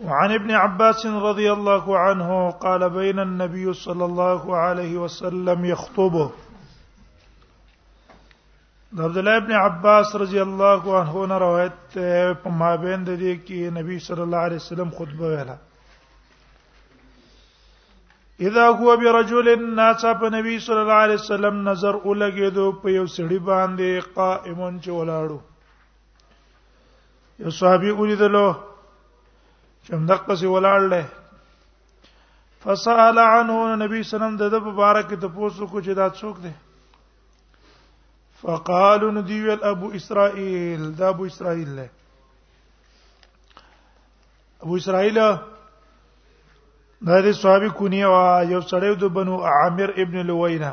وعن ابن عباس رضي الله عنه قال بين النبي صلى الله عليه وسلم يخطب عبد الله ابن عباس رضی الله عنه نه روایت په مابین د دې کې نبی صلی الله علیه وسلم خطبه ویله اذا هو برجل الناس په نبی صلی الله علیه وسلم نظر ولګیدو په یو سړي باندې قائمون چې ولاړو یو صحابي ولیدلو چې دغه څه ولاړ دی فسأل عنه نبی سلام د دې مبارک ته پوښتنه کو چې دا څوک دی فقالوا نديو ابو اسرائيل دا ابو اسرائيل له ابو اسرائيل دا د صحابي کونیه وا یو سړی د بنو عامر ابن لوینا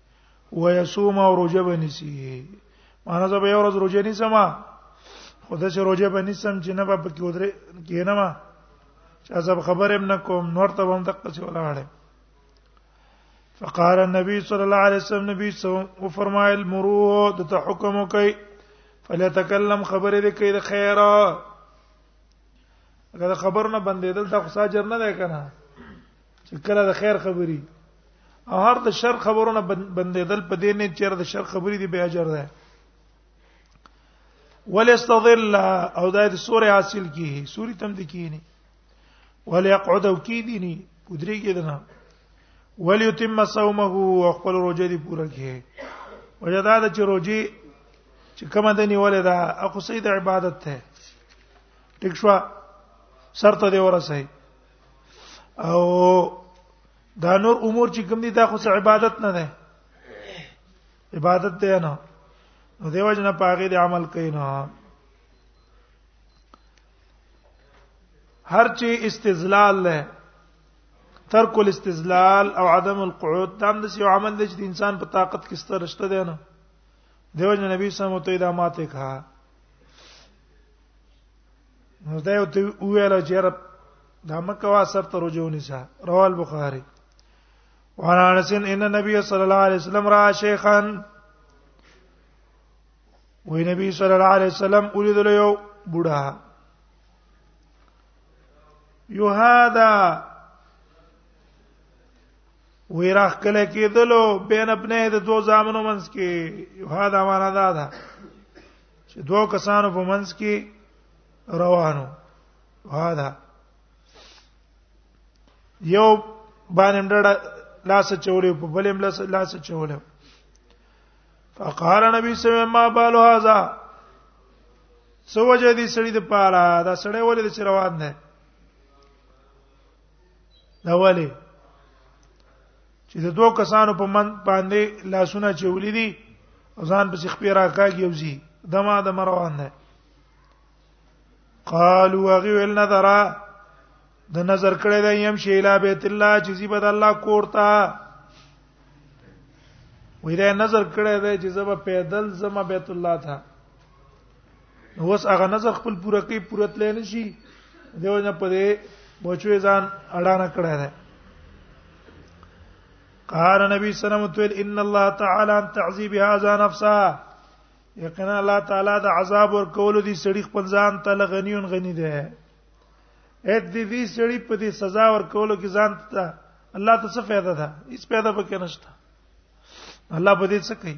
ويصوم او روزه بنسي مانه زه به یو ورځ روزه نیسم خو دا چې روزه بنسم چې نه به پکې ودرې کینم چې ازب خبره هم نکوم نور ته هم دقه چې ولاړم فقال النبي صلى الله عليه وسلم نبی صلی الله علیه وسلم فرمایل مرو د ته حکم کوي فلا تکلم خبره دې کوي د خیره اگر خبر نه بندیدل دا خو ساجر نه ده کنه چې کله د خیر خبري او هر د شر خبرونه بندیدل په دې نه چې د شر خبري دی به اجر ده ولستظل او دا د سورې حاصل کیږي سوري تم د کیږي وليقعد او کیدنی پدری کیدنه وليتم صومه او خپل روزه دی پوره کړي وجدا د چې روزي چې کومه د نیولې ده اخو سید عبادت ته ټیک شو سرته دی ورسې او دا نور امور چې کوم دي دا خو عبادت نه ده عبادت ده نه نو دیو جن په هغه دي عمل کوي نه هر چی استذلال له ترک الاستذلال او عدم القعود تام د یو عمل دی چې د انسان په طاقت کې ستر رشته دی نه دیو جن نبی صلی الله علیه وسلم ته دا ماته کړه نو دا یو ته ویل چې رب دا مکه وا سر ته رجوع نساء رواه البخاری وعن انس ان النبي صلى الله عليه وسلم راى شيخا وی نبی صلی الله علیه وسلم ولیدل یو بوډا یو هاذا وی راخ کله کېدلو بین خپل د دوه زامنو منځ کې یو هاذا معنا دا ده چې دوه کسانو په منځ کې روانو واده یو باندې ډډ لاس چولې په بلې ملاس لاس چولې فقال نبی صلی الله علیه وسلم ما بال هذا سوجه دي سړی د پاله دا سړی ولې د روان نه دا ولې چې د دوه کسانو په من باندې لاسونه چولې دي ځان په سخ پیرا کاږي او زی دما د مروان نه قالوا وغيل نظر د نظر کړه د يم شي الى بيت الله چې زی بد الله کوړتا وې دا نظر کړه د چې زما پیدل زما بیت الله ته نو اوس هغه نظر خپل پوره کوي پوره تل نه شي دیو نه پدې بچوي ځان اړانه کړه ده قال نبی صلی الله علیه وسلم ان الله تعالی ان تعذيب هذا نفسا یقینا الله تعالی د عذاب ور کول دي سړي خپل ځان ته لغنیون غنی ده اې دې دې سړي په دې سزا ور کول کې ځان ته الله ته څه فائدہ ده هیڅ فائدہ پکې نشته الله په دې څه کوي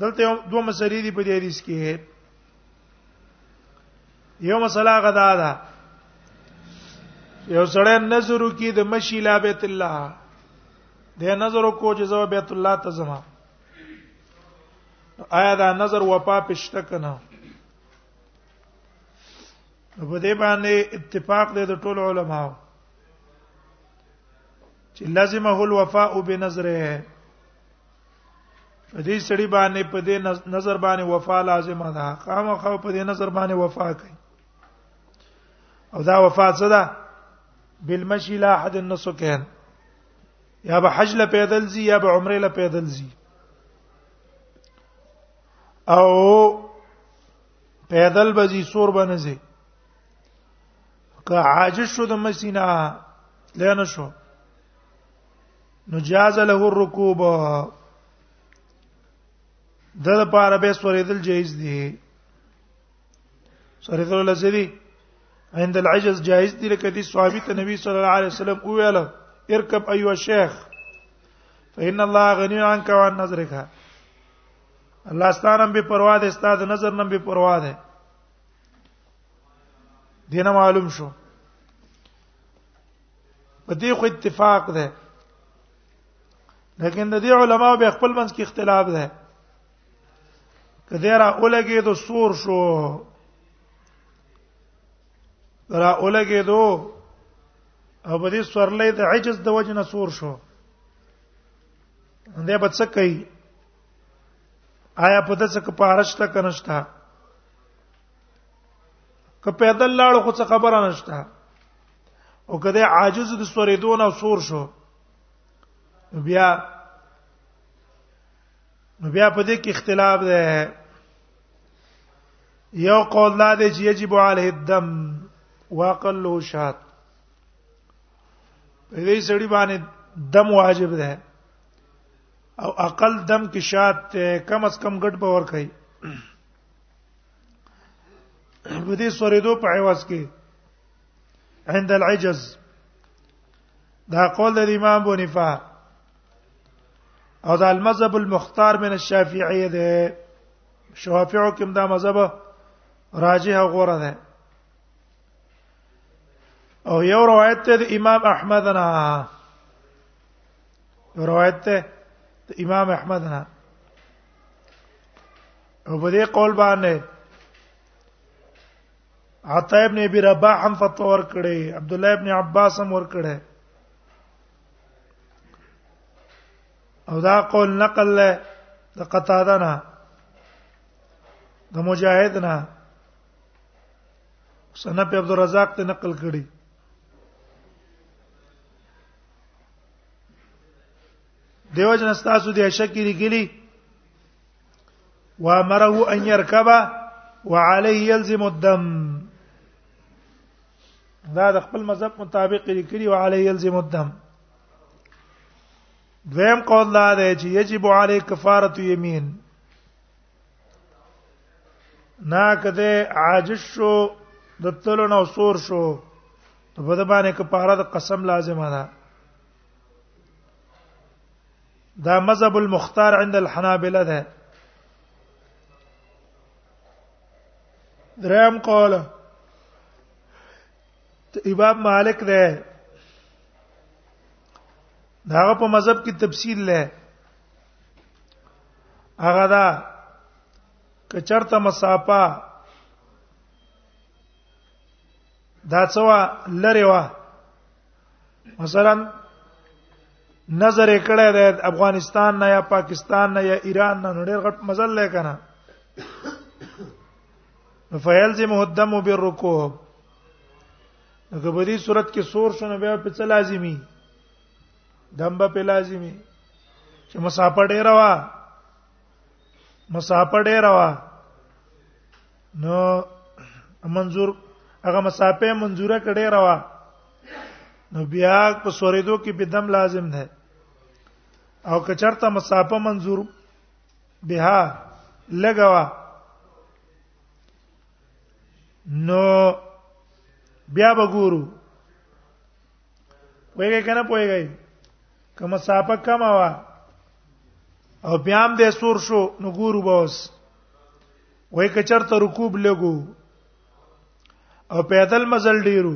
دلته دوه مسلې دي په دې حدیث کې یو مسله غدا ده یو سړی نظر کی د مشی لا بیت الله د نظر کو چې زو بیت الله ته زما آیا دا نظر وپا پښته کنه په دې باندې اتفاق دی د ټولو علماو چې لازمه الوفاء بنظره په دې سړي باندې په دې نظر باندې وفا لازمه ده خامخا په دې نظر باندې وفا کوي او دا وفا څه ده بالمشي لا احد النسكين یا به حج له پیدل زی یا به عمره له پیدل زی او پیدل بزی سور بنځي که عاجز شو د مسینا لنه شو نو جاز له الركوب د لپاره به سورېدل جایز دي سورېدل لزدي عند العجز جایز دي لکه دي صحابي ته نبی صلی الله علیه وسلم ویل اركب ايها الشيخ فإن الله غني عنك وعن نظرك الله ستانه به پروا ده ستاد نظر نم به پروا ده دینه معلوم شو په دې خو اتفاق ده لیکن د دې علماو به خپل منځ کې اختلاف ده کله را اولګې دو سور شو را اولګې دو او په دې سورلې د عجز د وجه نه سور شو دې به څه کوي آیا په دې څه کپارشته کنهشته که پیدل لاړو خو څه خبره نشته او کله عاجز د سوریدون او سور شو بیا نو بیا په دې کې اختلاف ده یو قول لا دی چې یجب علیه الدم واقله شات په دې سړي باندې دم واجب ده او اقل دم کې شات کم از کم ګټ باور کوي په دې سوریدو په عوض کې عند العجز دا قول د امام بونیفه او دا المذهب المختار من الشافعیه ده شوافیعو کوم دا مذهب راجح غوره ده او یو روایت ته د امام احمد نه روایت ته د امام احمد نه او په دې قول باندې عطا ابن ابي رباح هم فتوا ور کړې عبد الله ابن عباس هم ور کړې او دا قول نقل له د قتاده نه د مجاهد نه سنه په عبد الرزاق ته نقل کړي دیو جن استاسو دی شکی لګلی وامره ان يركب وعليه يلزم الدم دا د خپل مذهب مطابق لیکلی او علی یلزم الدم دویم قول دا دی چې یجب علی کفاره یمین نا کده عاجز شو د تلو نو سور شو ته په دبانې کفاره د قسم لازمه ده دا مذهب المختار عند الحنابلة ده دریم قول امام مالک ده دا په مذهب کې تفصیل لري هغه دا کچرته مسافه دا څوا لره وا مثلا نظر کړه د افغانستان نه یا پاکستان نه یا ایران نه ډېر غټ مزل لکنه فیلزم الدم بالرکوع هغه په دې صورت کې سور شونه بیا په څه لازمی دم به په لازمی چې مسافه ډېر وا مسافه ډېر وا نو منظور هغه مسافه منظوره کړي روا نو بیا په سوریدو کې بدم لازم ده او کچرته مسافه منظور بها لګوا نو بیا وګورو وایي کنه پويږي کوم صاحب کم وا او بیا هم د سور شو نو ګورو بوس وای کچرته رکوب لګو او پیدل مزل ډیرو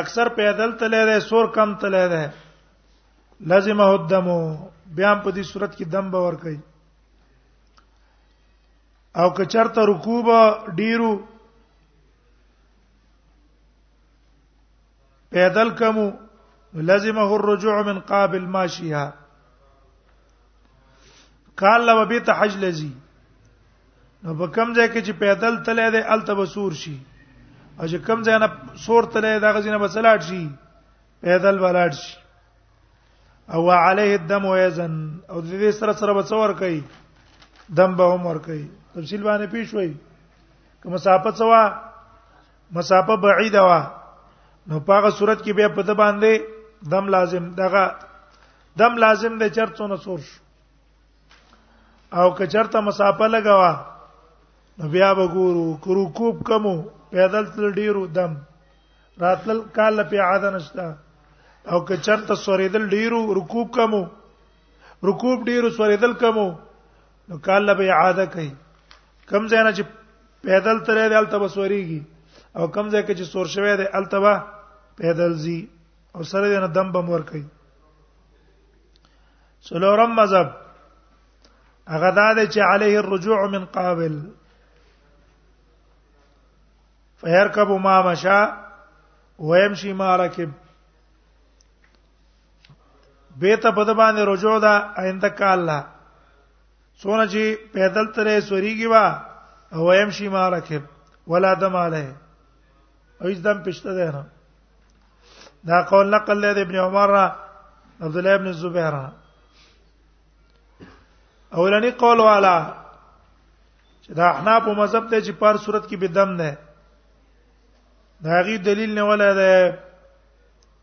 اکثر پیدل تللی دی سور کم تللی دی لازمه الدمو بیا په دې صورت کې دم باور کوي او کچرته رکوب ډیرو پیدل کمو لازمه الرجوع من قابل ماشيها قال لو بيت حج لذي نو په کم ځای کې چې پیدل تلې ده الته بسور شي او چې کم ځای نه سور تلې ده غزینه بسلاټ شي پیدل بلاټ شي او عليه الدم ويزن او د دې سره سره بڅور کوي دم به هم ور کوي تفصیل باندې پیښ وای کوم صحابت سوا مسافه بعیده وا نو پاغه صورت کې به په د باندې دم لازم دغه دم لازم د چرڅونه سور شو او که چرته مسافه لګوا نو بیا وګورو کرو کوب کمو پیدل تل ډیرو دم راتل کال په عادت نشتا او که چرته سوریدل ډیرو رکوب کمو رکوب ډیرو سوریدل کمو نو کال به عادت کوي کم ځای نه چې پیدل ترې د التبه سوريږي او کم ځای کې چې سور شوی دی التبه پیدل زی او سره دې نه دم بم ور کوي سلورم مذهب هغه دا دی چې عليه الرجوع من قابل فيركب ما مشى ويمشي ما ركب بیت په د باندې رجوع ده آینده کال لا څونه چې پیدل ترې سوريږي وا او ایم شي ما رکب ولا دم علیه او هیڅ دم پښته ده نه دا قول نقل له ابن عمر را عبد الله ابن زبیر اولنی قول والا چې دا احناف په مذهب ته چې پر صورت کې بدم نه دا غي دلیل نه ولا ده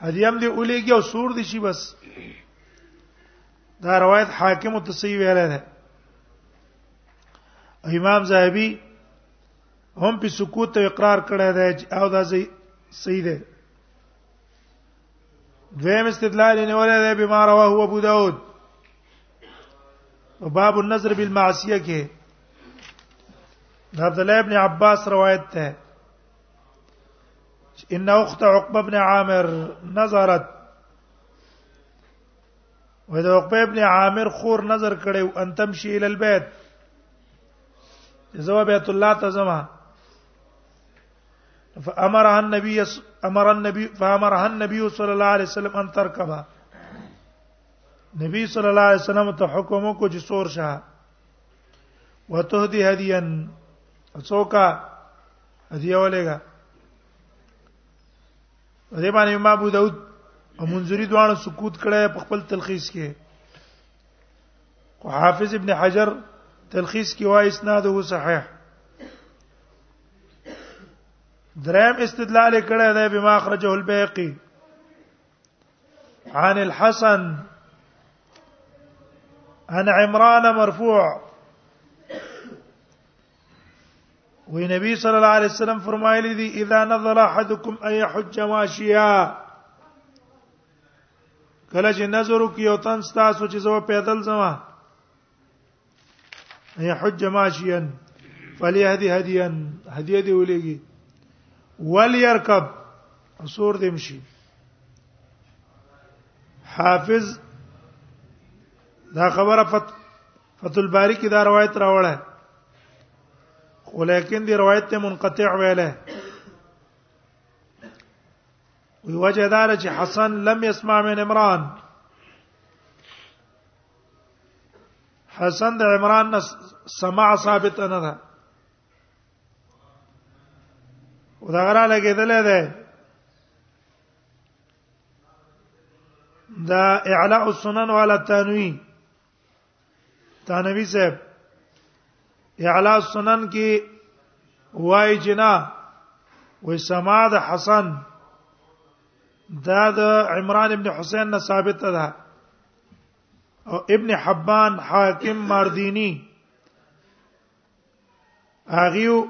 هدیم دی اولیږي او سور دي شي بس دا روایت حاکم ته صحیح ویل ده امام زاهبی هم په سکوت ته اقرار کړی دی او دا صحیح ده دویم استدلال نه ولا ده به ما رواه ابو داود باب النظر بالمعصيه کې عبد الله ابن عباس روایت ده ان اخت عقبه ابن عامر نظرت وې د عقبه ابن عامر خور نظر کړو ان تمشي ال البيت زو بیت الله ته زما فامر النبي امر النبي فامر النبي صلى الله عليه وسلم ان تركبها نبی صلی الله علیه وسلم ته حکم کو چې سور شه وتهدي هديا څوکا ادي اولېګا دې باندې امام ابو داود او منذری دوانو سکوت کړي په خپل تلخیص کې او حافظ ابن حجر تلخیص کې وايي اسناده صحیح دریم استدلال کړه ده بما اخرجه البيقي عن الحسن عن عمران مرفوع وی نبی صلی الله علیه وسلم فرمایلی دی اذا نظر احدکم ان يحج ماشیا کله چې نظر وکي او تن تاسو چې زو پیدل زما ان يحج ماشیا فليهدي هديا هديه دی ولېږي وليركب سور دې مشي حافظ دا خبره فت فتح الباری کې دا روایت راوړل خو لیکن دی روایت ته منقطع ویله وی وجه دار چې حسن لم يسمع من عمران حسن د عمران نه سماع ثابت نه ده ودا غره لګیدل ده دا اعلاء السنن ولا تنوین تانوی صاحب اعلا سنن کې وای جنا وې سما د حسن دا د عمران ابن حسین نه ثابت ده او ابن حبان حاکم مردینی هغه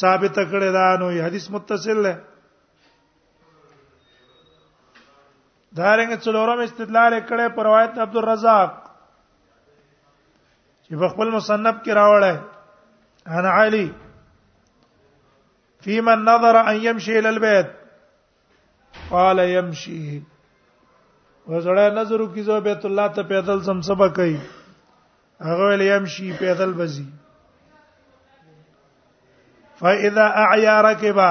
ثابت کړی دا نو حدیث متصل ده دارنګ څلورم استدلال کړي پر روایت عبد الرزاق چې په خپل مصنف کې راوړی انا علي في من نظر ان يمشي الى البيت قال يمشي وزړه نظر کی زو بیت الله ته پیدل سم سبا کوي هغه ویل يمشي پیدل بزي فاذا اعيا ركبا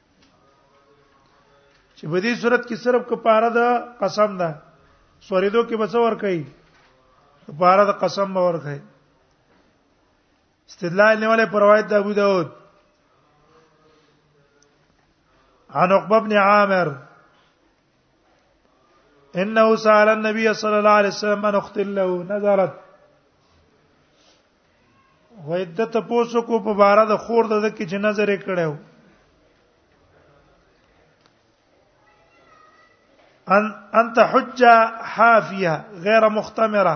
چې په دې صورت کې صرف کفاره ده قسم ده سوریدو کې بس ور کوي کفاره ده قسم به ور کوي استدلال نیولې پر روایت د ابو داود عن عقبه بن عامر انه سال النبي صلى الله عليه وسلم ان اخت له نظرت وعدت پوسو کو په بار د خور د کې چې نظر یې کړو ان انت حجه حافيه غير مختمره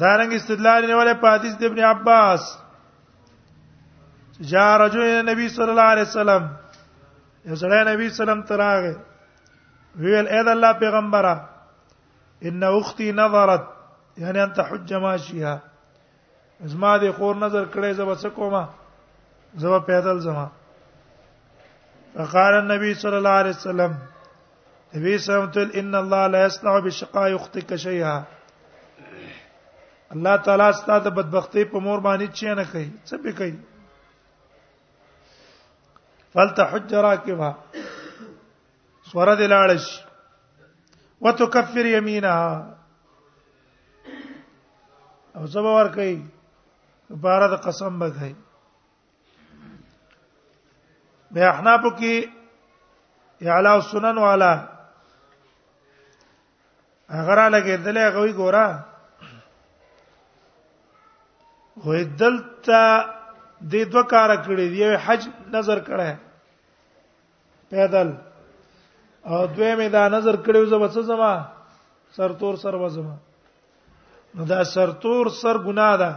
دارنګ استدلال نیولې په حدیث د ابن عباس جاء رجل النبي صلی الله علیه وسلم یو سړی نبی سلام تراغه ویل اې د الله پیغمبره ان اختي نظرت یعنی ان تحج ماشیها زما د خور نظر کړي زب څه کومه زب پیدل زما فقال النبي صلى الله عليه وسلم نبی سمت ان الله لا يصنع بشقاء اختك شيئا الله تعالی ستاسو د بدبختی په مور باندې چی نه کوي څه به کوي فلتحج راکبها سوره د لاړش وتکفر یمینها او زبا ور کوي بار د قسم به کوي به احناف کې اعلی سنن والا هغه را لګیدل هغه وی ګورا وې دلته د دوه کار کړی دی حج نظر کړه پیدل او دوی مې دا نظر کړو زما څه زما سرتور سر وزما نو دا سرتور سر ګناه ده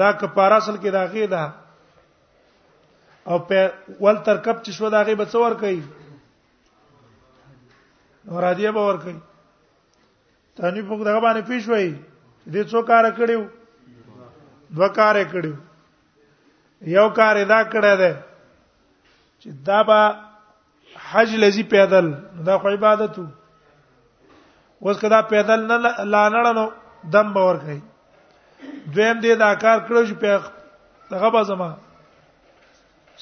دا کفاره اصل کې دا غي ده او په ول تر کپ چې شو دا غي بڅور کوي نو را دی به ور کوي تانی په دغه باندې پیښ وای دې څو کار کړیو دوه کار کړیو یو کار ادا کړی دی چې دا به حج لذي پیدل دا خو عبادت وو اوس کدا پیدل نه لانړ نو دم باور کوي دویم دې دا کار کړو چې په دغه بازما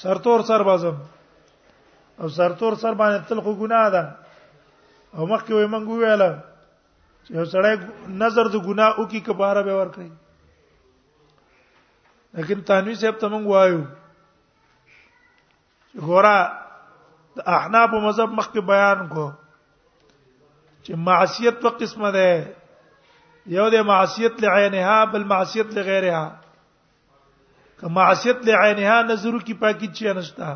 سرتور سر بازم او سرتور سر باندې تل خو ګناه ده او مخکې وې مونږ ویل چې یو سړی نظر د ګناه او کی کفاره به ور کوي لیکن تنوی صاحب ته مونږ وایو ګورا د احناف مذهب مخکې بیان کو چې معصیت په قسمه ده یو د معصیت لعینها بل معصیت لغیرها که معصیت لعینها نظر کی پاکی چی نشتا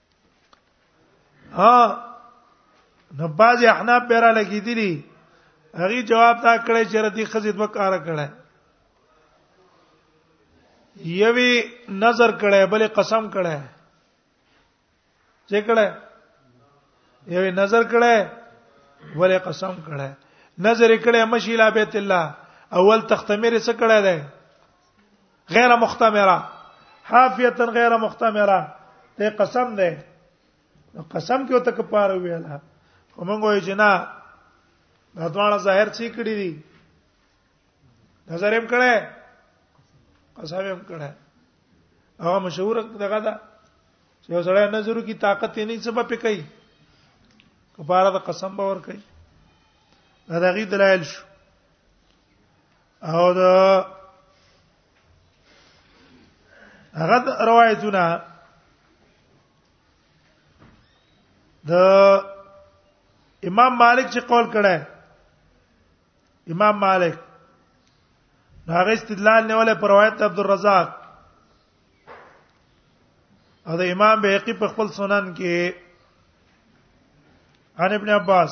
ها نو بعضی احناف پیرا لګیدلی هغه جواب تا کړی چې ردی خزید وکاره کړی یوی نظر کړی بلې قسم کړی چې کړی یوی نظر کړی بلې قسم کړی نظر کړی مشیلا بیت الله اول تختمیر څه کړی دی غیر مختمره حافیتا غیر مختمره ته قسم ده قسم کې وته کفاره ویلا ومنګ وای چې نه دا دواړه ظاهر چی کړی دي نظر هم کړه قسم هم کړه هغه مشهور دغه ده چې وسړی نظر کی طاقت یې نه څه په کوي کفاره د قسم باور کوي دا دغه دلایل شو او دا هغه روایتونه د امام مالک چې قول کړه امام مالک هغه استدلال نیولې پر روایت عبد الرزاق او د امام بهقي په خپل سنن کې عن ابن عباس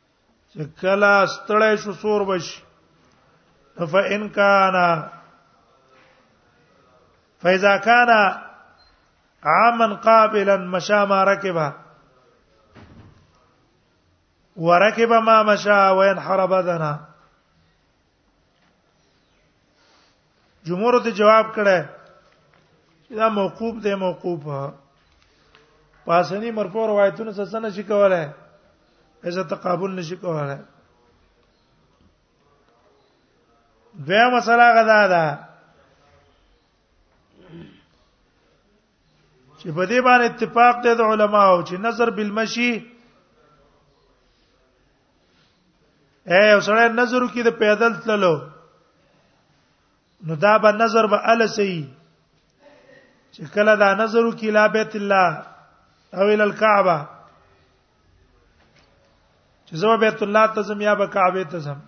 شکلا استړی شو سور بش فان كان فاذا كان عاما قابلا مشى ما ركب وركب ما مشى وينحرب ذنا جمهور ته جواب کړه دا موقوف دی موقوف پاسنی مرفوع روایتونو څه نه شي کولای ایسا تقابل نشي کولای دویا مسله غدا ده چې په دې باندې اتفاق دی د علماو چې نظر بالمشي اے وسړی نظر کې د پیدل تللو نو دا به نظر به ال سي چې کله دا نظر کې لا بیت الله او ال الكعبه چې زو بیت الله تزم یا به کعبه تزم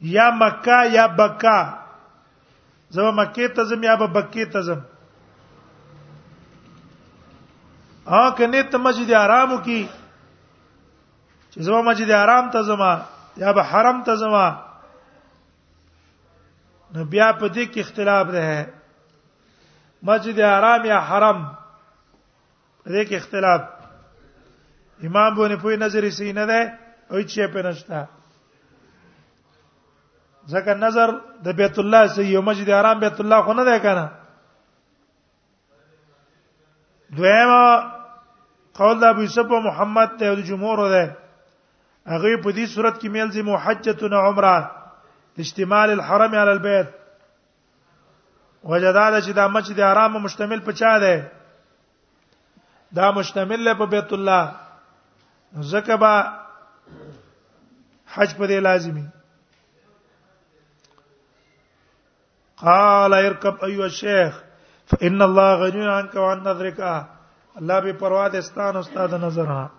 یا مکه یا بکا زما مکه ته زم یا بکه ته زم ها کنه ته مسجد حرام کی چې زما مسجد حرام ته زما یا به حرم ته زما نو بیا په دې کې اختلاف ده مسجد حرام یا حرم په دې کې اختلاف امام بونه په نظر یې سینه ده او هیڅ شی په نشته ځکه نظر د بیت الله سي یو مسجد حرام بیت الله خو نه ده کنه دویم قول د ابو یوسف محمد ته د جمهور ده هغه په دې صورت کې میل زم حجتنا عمره اشتمال الحرم على البيت وجداد چې دا مسجد حرام مشتمل په چا ده دا مشتمل په بیت الله زکه با حج په دې لازمي قال اركب ايها الشيخ فان الله غني عنك وعن نظرك الله به پروا دې ستان استاد نظر نه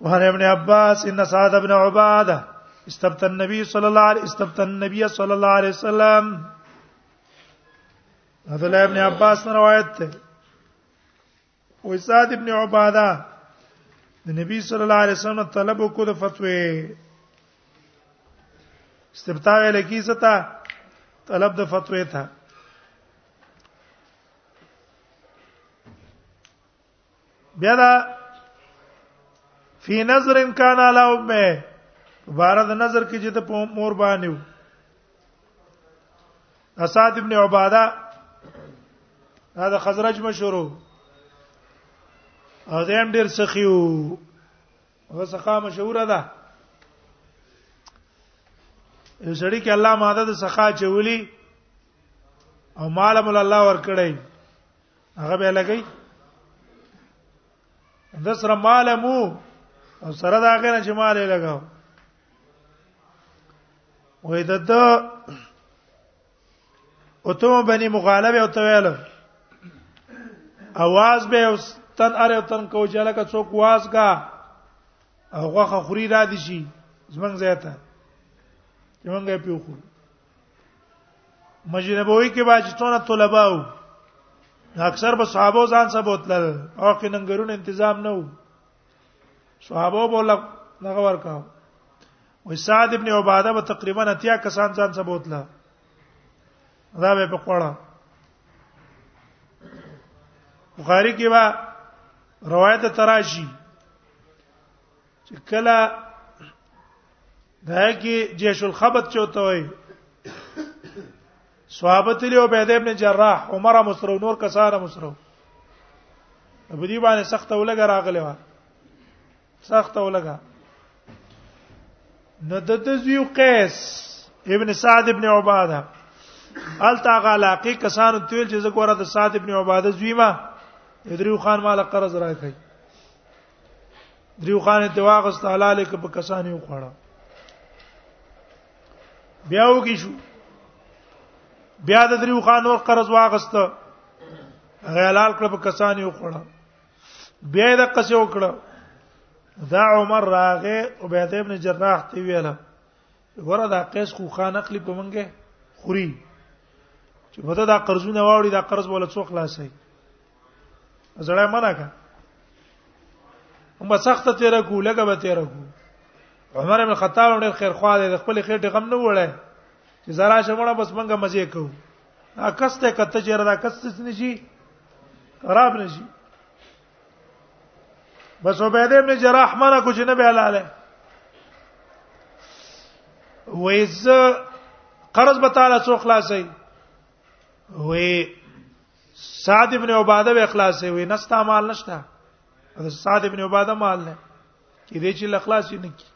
وعن ابن عباس ان سعد بن عباده استبت النبي صلى الله عليه استبت النبي صلى الله عليه وسلم هذا لا ابن عباس روایت ده او سعد ابن عباده د نبی صلی الله علیه وسلم طلب کو د فتوی استبتاع لکی ستا طلب د فتوی ته بیا دا فی نظر کان علی امه بارد نظر کې چې ته په مور باندې و اساد ابن عباده دا د خزرج مشورو او دیم ډیر سخیو هغه سخا مشهور ده یو سړی کې الله ماده د سخا چولی او مال مل الله ور کړی هغه به لګی د سره مال مو او سره دا غنه چې مال یې لګاو وې د د او ته باندې مغالبه او تویل اواز به او تن اره تن کو چې لکه څوک واز کا او غوخه خوري را دي شي زمنګ زیاته زمنګ په خوري مسجد نبوي کې باج ټول طلباو اکثر به صحابه ځان سره بوتل او کې ننګرون تنظیم نه وو صحابه بوله دغه ورکاو وې سعد ابن عباده به تقریبا اتیا کسان ځان سره بوتل دا به په کوړه بخاری کې با روایت تراشی چې کله دا کې جيش الخبط چوته وي صحابت له عبید ابن جراح عمر مسرو نور کسانه مسرو په دې باندې سخت ولګه راغلی و سخت ولګه نو د تزیو قیس ابن سعد ابن عباده التا غلاقی کسانو تیل چې زګوره د سعد ابن عباده زویما ادریو خان مال قرض راکړي دریو خانه ته واغست حلاله ک په کسان یو خوړه بیا وګی شو بیا د دریو خان نور قرض واغست غیلال کړ په کسان یو خوړه بیا د قصې وکړه دا عمر راغه عبید ابن جراح ته ویل ګوره دا قیس خو خان اخلي په منګه خوري چې په دا قرضونه واوړي دا قرض ولا څو خلاصي زړه منه کا هم سخت تیر کو لګه به تیر کو عمر بن خطاب ډېر خیر خوا دی خپل خېټه غم نه وړای چې زرا شمونه بس منګه مزه کو ا کسته کته چې را کسته نشي خراب نشي بس عبید ابن جراح مانا کو چې نه به حلاله وېز قرض به تعالی څو خلاصي وې سعد ابن عباده به اخلاص وي نستا مال نشتا سعد ابن عباده مال نه کې دې چې اخلاص نه کی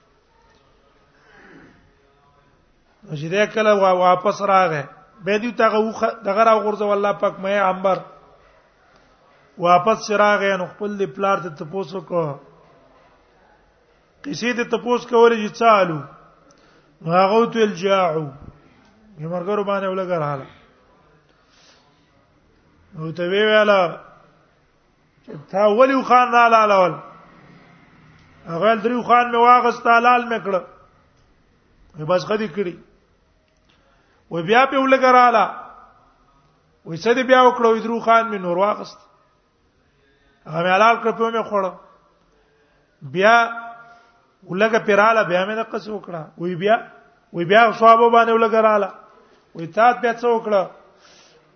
چې دا کله واپس راغې به دې تاغه وخه دغه را غورځو الله پاک مې عمر واپس راغې نو خپل دې پلار ته تپوسو کو کیسې ته تپوس کولې چې چالو هغه تو الجاعو یمرګرو باندې ولګر حاله نو ته وی ویلا چې تا ولی خان را لالول هغه دریو خان می واغست حلال میکړه بس غدي کړی و بیا په ولګراله وې څه دې بیا وکړو درو خان می نور واغست هغه حلال کړ په مې خوړ بیا ولګه پیراله بیا مې د قص وکړه وی بیا وی بیا صاحب باندې ولګه رااله وی تات بیا څه وکړه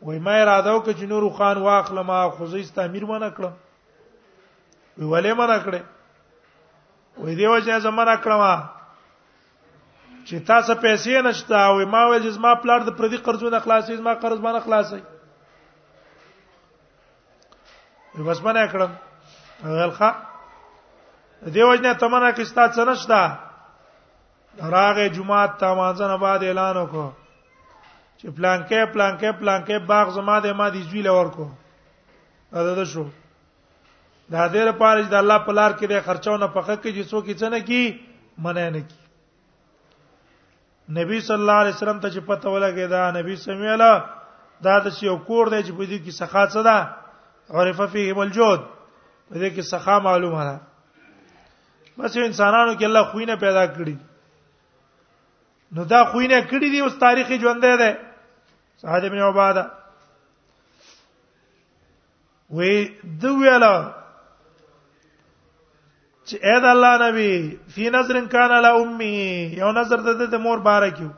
وی ما اراده وکړه چې نور خان واخله ما خوځي استامیر منه کړم وی ولې منه کړې وی دی وجه زمانہ کړم چې تاسو پیسې نشته او ما ویل چې ما پلار د پردي قرضونه خلاصې ما قرض باندې خلاصې بس منه کړم غلخه دیو جنا تمنا کې ستا څه نشتا راغه جمعه ته مانځنه بعد اعلان وکړو چې پلانکې پلانکې پلانکې باغ زما د ما دي زوی لور کو دا ده شو دا دې لپاره چې د الله په لار کې د خرچاو نه پخه کې چې څوک یې څنګه کی منه نه کی نبی صلی الله علیه وسلم ته چې پته ولګی دا نبی سمیلا دا د یو کور دی چې په دې کې سخا څه ده عرفه فيه الجود په دې کې سخا معلومه ده بس انسانانو کې الله خوینه پیدا کړی نو دا خوینه کړی دی اوس تاریخي ژوند دی سعد ابن عباده وې دو ویلا چې اې د الله نبی فی نظر کان علی امه یو نظر د د مور باره کیو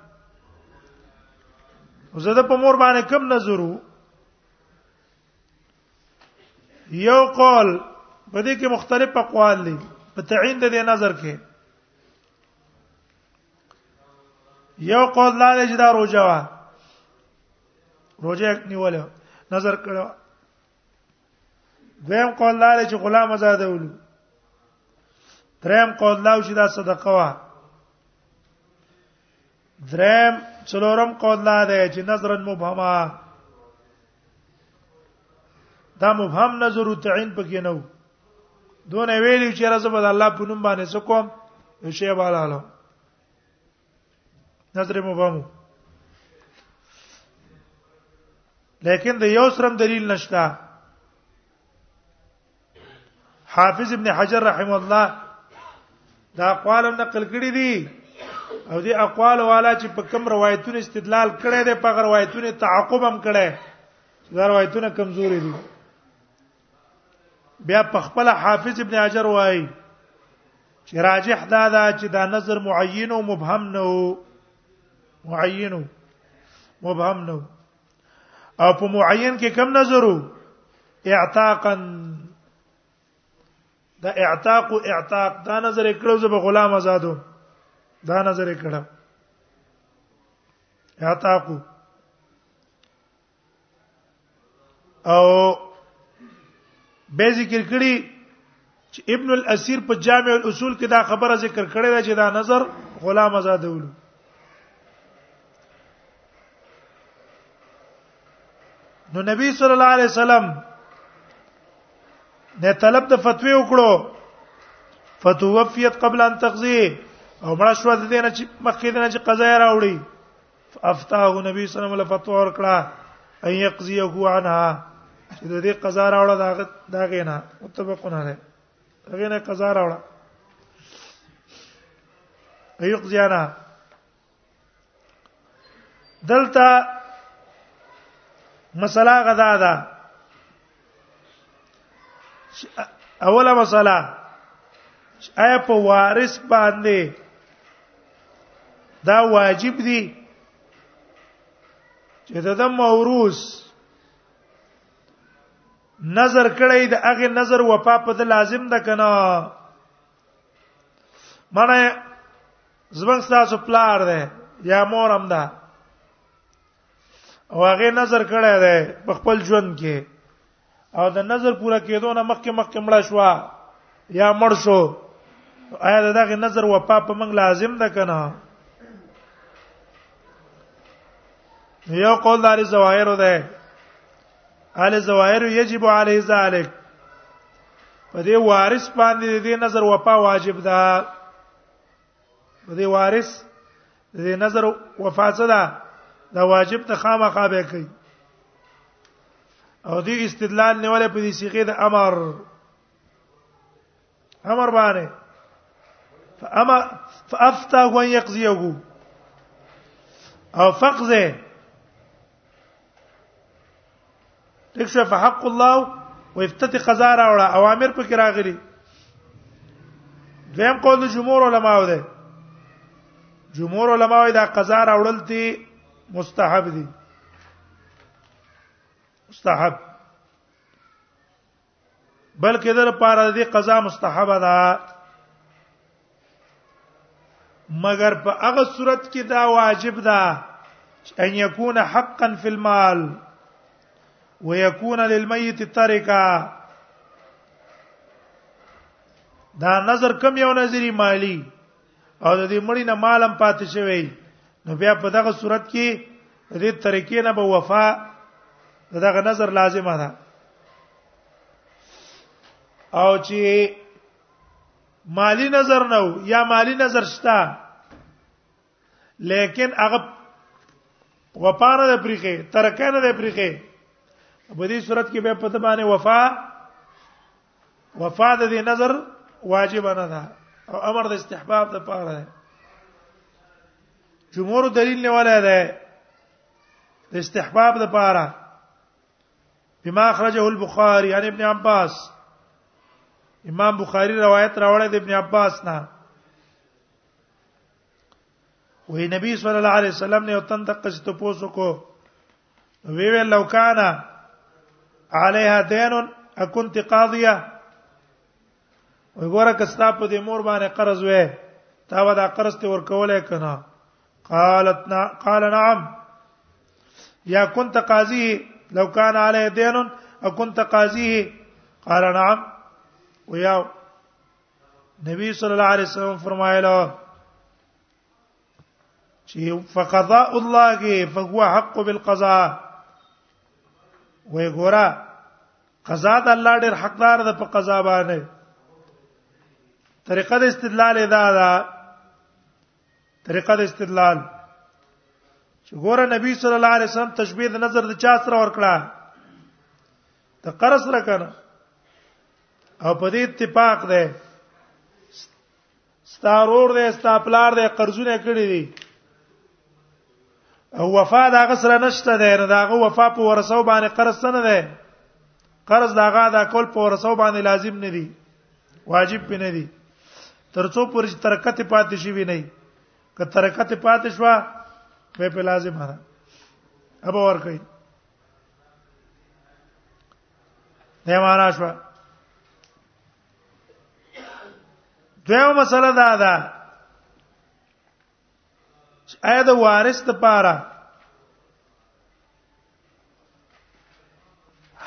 زه د په مور باندې کم نظرو یو قول په دې کې مختلف اقوال دي په تعین د دې نظر کې یو قول لاله جدا روجوا روزه نیوله نظر کړو دویم قول لاره چې غلام آزادول دریم قول لاو چې دا صدقه وا دریم څلورم قول لا ده چې نظر مبهمه دا مبهم نظر او تعین پکې نه وو دونه ویلی چې راځه بل الله په نوم باندې څه کوم شی بالاله نظر مبهم لیکن د یو سرم دلیل نشته حافظ ابن حجر رحم الله دا اقوال نقل کړی دي او دې اقوال والا چې په کوم روایتونو استدلال کړي دي په روایتونو تعاقب هم کړي دا روایتونه کمزوري دي بیا په خپل حافظ ابن حجر وای چې راجح دا دا چې دا نظر معین او مبهم نه وو معین او مبهم نه او په معین کې کم نظرو اعتاقا دا اعتاق او اعتاق دا نظر کړو زه به غلام آزادو دا نظر کړه اعتاق او به ذکر کړي چې ابن الاسیر په جامع الاصول کې دا خبره ذکر کړې ده چې دا نظر غلام آزادولو نو نبی صلی الله علیه وسلم نه طلب د فتوی وکړو فتوفیت قبل ان تقضی او مړه شو د دې نه چې مخکې د نه چې قضا راوړي افتاه نبی صلی الله علیه وسلم له فتوا ورکړه ان یقضیه عنها چې د دې قضا راوړه دا دا غینا متفقون علی غینا قضا راوړه یقضی عنها دلته مسله غدا ده اوله مسله اي په وارث باندې دا واجب دي چې د موروث نظر کړی د هغه نظر وفا په د لازم ده کنه مړه زبنګ تاسو پلار ده یا مور هم ده او هغه نظر کړی دی په خپل ژوند کې او د نظر پوره کېدو نه مخکې مخکې مړ شو یا مړ شو آیا دغه نظر وفا په موږ لازم ده کنه یو قول دار زواهر ده اهل زواهر یجب علی ذلک په دې وارث باندې دې نظر وفا واجب ده په دې وارث د نظر وفات ده دا واجب ته خامخا به کوي او دې استدلال نیولې په دې صيغه د امر امر باندې فاما فافتى وان يقضيه او فقزه تکشف حق الله او افتت قضا راوړه اوامر پکې راغلي دویم قول جمهور علما و ده جمهور علما دا قضا راوړل دي مستحب دي مستحب بلکې د لپاره د قضا مستحبه ده مگر په هغه صورت کې دا واجب ده ان يكون حقا في المال ويكون للميت تركا دا نظر کم یو نظری مالی او د دې مړی نه مالم پاتې شوی نو بیا په دغه صورت کې د دې طریقې نه به وفا دغه نظر لازمه ده او چې مالی نظر نه یا مالی نظر شته لیکن هغه وپاره د پریخه ترکه نه د پریخه په دې صورت کې به په تبانه وفا وفا د دې نظر واجب نه ده او امر د استحباب د پاره ده جمهور دلیل نه ولا ده د استحباب د پاره بما اخرجه البخاري عن ابن عباس امام بخاری روایت راوړی د ابن عباس نه وې نبی صلی الله علیه وسلم نه وطن تک څه ته پوسو کو وی وی لو کان علیها دین اكنت قاضیه وګوره کستا په دې مور باندې قرض وې تا به دا قرض ته ورکولای کنه قالت نا قال نعم یا كنت قاضی لو كان علیه دین اكنت قاضیه قال نعم ویا نبی صلی الله علیه وسلم فرمایله چې فقضاء الله کې فهو حق بالقضاء وې ګورا قضا د الله ډېر حقدار ده په قضا باندې طریقه د استدلال ادا ده طریقه د استدلال چې ګوره نبی صلی الله علیه وسلم تشبیه د نظر د چا سره ورکړه ته قرص را کنه او په دې اتفاق ده ستارور دې استاپلار دې قرضونه کړی دي او وفا دا غسر نشته ده نه داغه وفا په ورسو باندې قرض نه ده قرض داغه دا کول په ورسو باندې لازم نه دي واجب به نه دي ترڅو پر ترکت پاتې شي وی نه که ترکت پاتې شو به په لازم هره ابا ور کوي دا معنا شو دویمه مسله دا ده چې آیا د وارث لپاره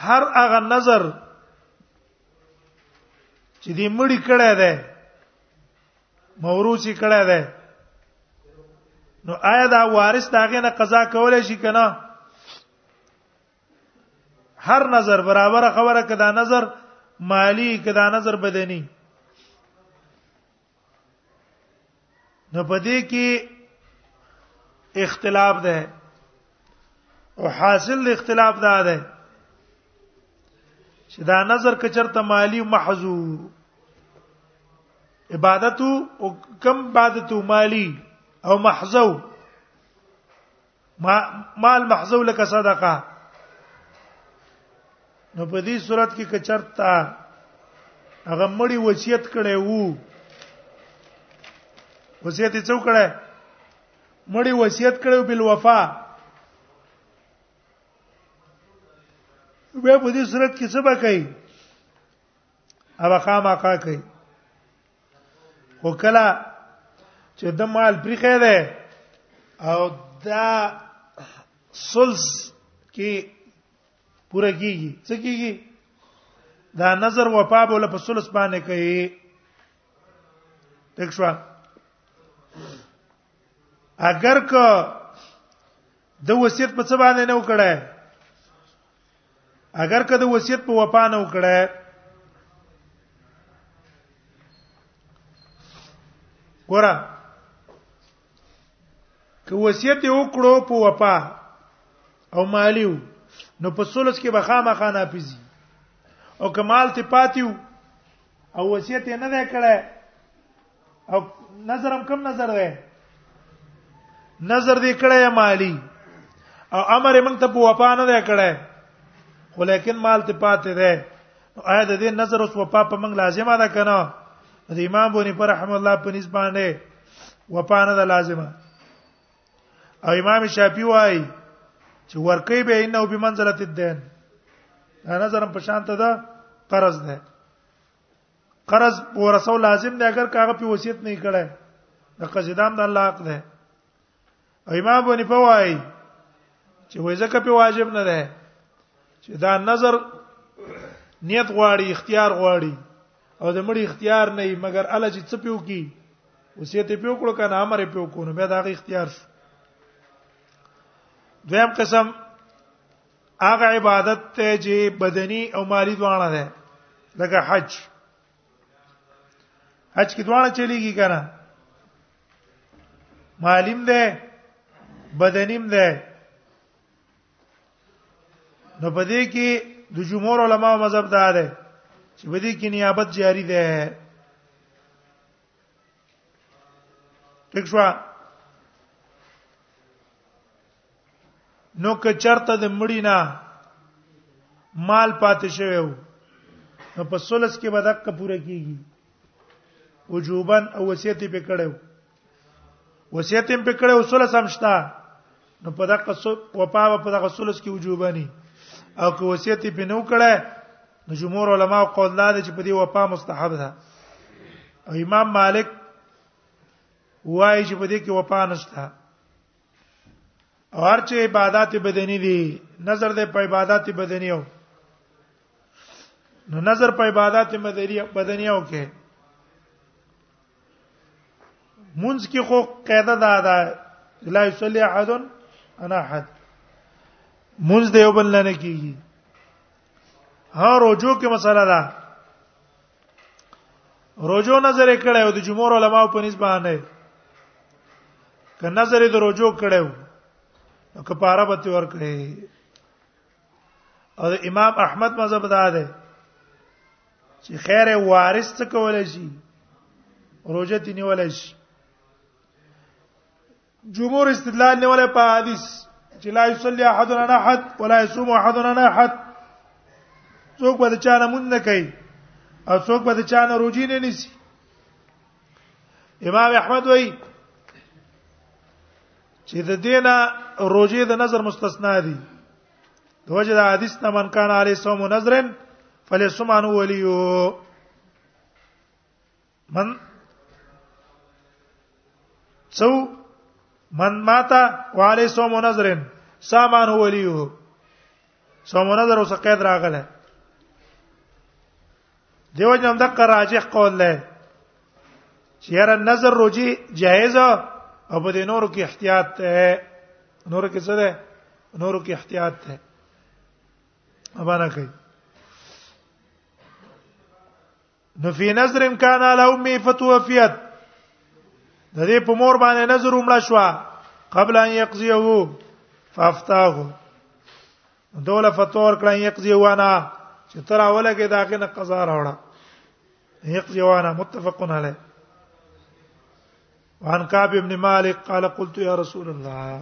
هر هغه نظر چې دې مړی کړه ده موروثي کړه ده نو آیا دا وارث داغه نه قضا کولای شي کنه هر نظر برابر خبره کدا نظر مالی کدا نظر بدني نو پدې کې اختلاف ده او حاصل اختلاف ده ده چې دا نظر کچرته مالی محذو عبادت او کم عبادت مالی او محذو ما مال محذو لك صدقه نو په دې صورت کې کچرتا هغه مړی وصیت کړي وو وصیت یې څو کړي مړی وصیت کړي بل وفا به په دې صورت کې څه بکای او خامہ کا کوي وکلا چې د مال پرخه ده او دا سلس کې پوره کیږي څه کیږي دا نظر وفا بوله په سلس باندې کوي تک شو اگر که د وصیت په څه باندې نه وکړای اگر کده وصیت په وفا نه وکړه ګوره که وصیت یې وکړو په وفا او مالیو نو په سولس کې به خامخا ناپیزي او کمال ته پاتیو او وصیت یې نه کړه او نظرم کم نظر دی نظر دې کړه مالی او امر موږ ته په وفا نه دی کړه خو لیکن مال ته پاتې دی آیا د دې نظر اوس وفا په موږ لازمه ده کنه د امام بونی پر رحم الله په نسبت باندې وفا نه ده لازمه او امام شافعي وايي چې ورکی به انه بمنزله الدين دا نظرم په شان ته ده قرض ده قرض ورسو لازم دی اگر کاغه په وصیت نه کړه د قصیدام د الله حق ده او امام بني فوای چې وای زکه په واجب نه ده چې دا نظر نیت غواړي اختیار غواړي او د مړي اختیار نه مګر ال چې څپیو کی وصیت پیو کړو کنه امر پیو کو نو به دا اختیار شو دویم قسم هغه عبادت ته چې بدني او مالی دواړه ده لکه حج حج کې دواړه چلیږي کنه مالیم ده بدنیم ده نو په دې کې د جمهور علما مذهب دا ده چې په دې کې نیابت جاری ده ټیک شو نو که چرته د مړی نه مال پاتې شوی وو نو په سولس کې به دقه پوره کیږي وجوبا او وصیت په کړو وصیت په کړو سولس هم شته نو په دقه وپا په دغه سولس کې وجوبا نه او که وصیت په نو کړه نو جمهور علما قول دا چې په دې وپا مستحب ده او امام مالک وایي چې په دې کې وپا نشته او هر چې عبادت بدني دي نظر د په عبادت بدني او نو نظر په عبادت مدري بدني او کې مونږ کې خو قاعده دا ده لا يصلي احد انا احد مونږ دیو بل نه کیږي ها روجو کې مسله ده روجو نظر کړه او د جمهور علماو په نسبت باندې که نظر د روجو کړه نو کفاره به تور کړي او امام احمد مذهب دا ده چې خیر وارث څه کولای شي روزه تینول شي جمهور استدلال نیولای په حدیث چې لا یصلی احدنا احد ولا یصوم احدنا احد څوک به چا نه مونږ نه کوي او څوک به چا نه روزي نه نیسي امام احمد وای چې د دینه روزي د نظر مستثنا دي د وجه د حدیث نه من کان علی صوم نظرن فلیسمانو ولیو من څو من ماتا وعلي صوم نظرن سامان هو وليه صوم نظر اوس قید راغله دیو جن د راجح قول له چیر نظر روجي جائز او په دې نورو کې احتیاط ته نورو کې څه ده نورو کې احتیاط ته ابانا کوي نو فی نظر کان علی امه فتوفیت د دې په مور باندې نظر ومړه شو قبل ان یقضیه فافتاه دوله فتور کړه یقضی وانا چې تر اوله کې داګه نه قضا راوړه یقضی وانا متفقون علی وعن كعب بن مالك قال قلت يا رسول الله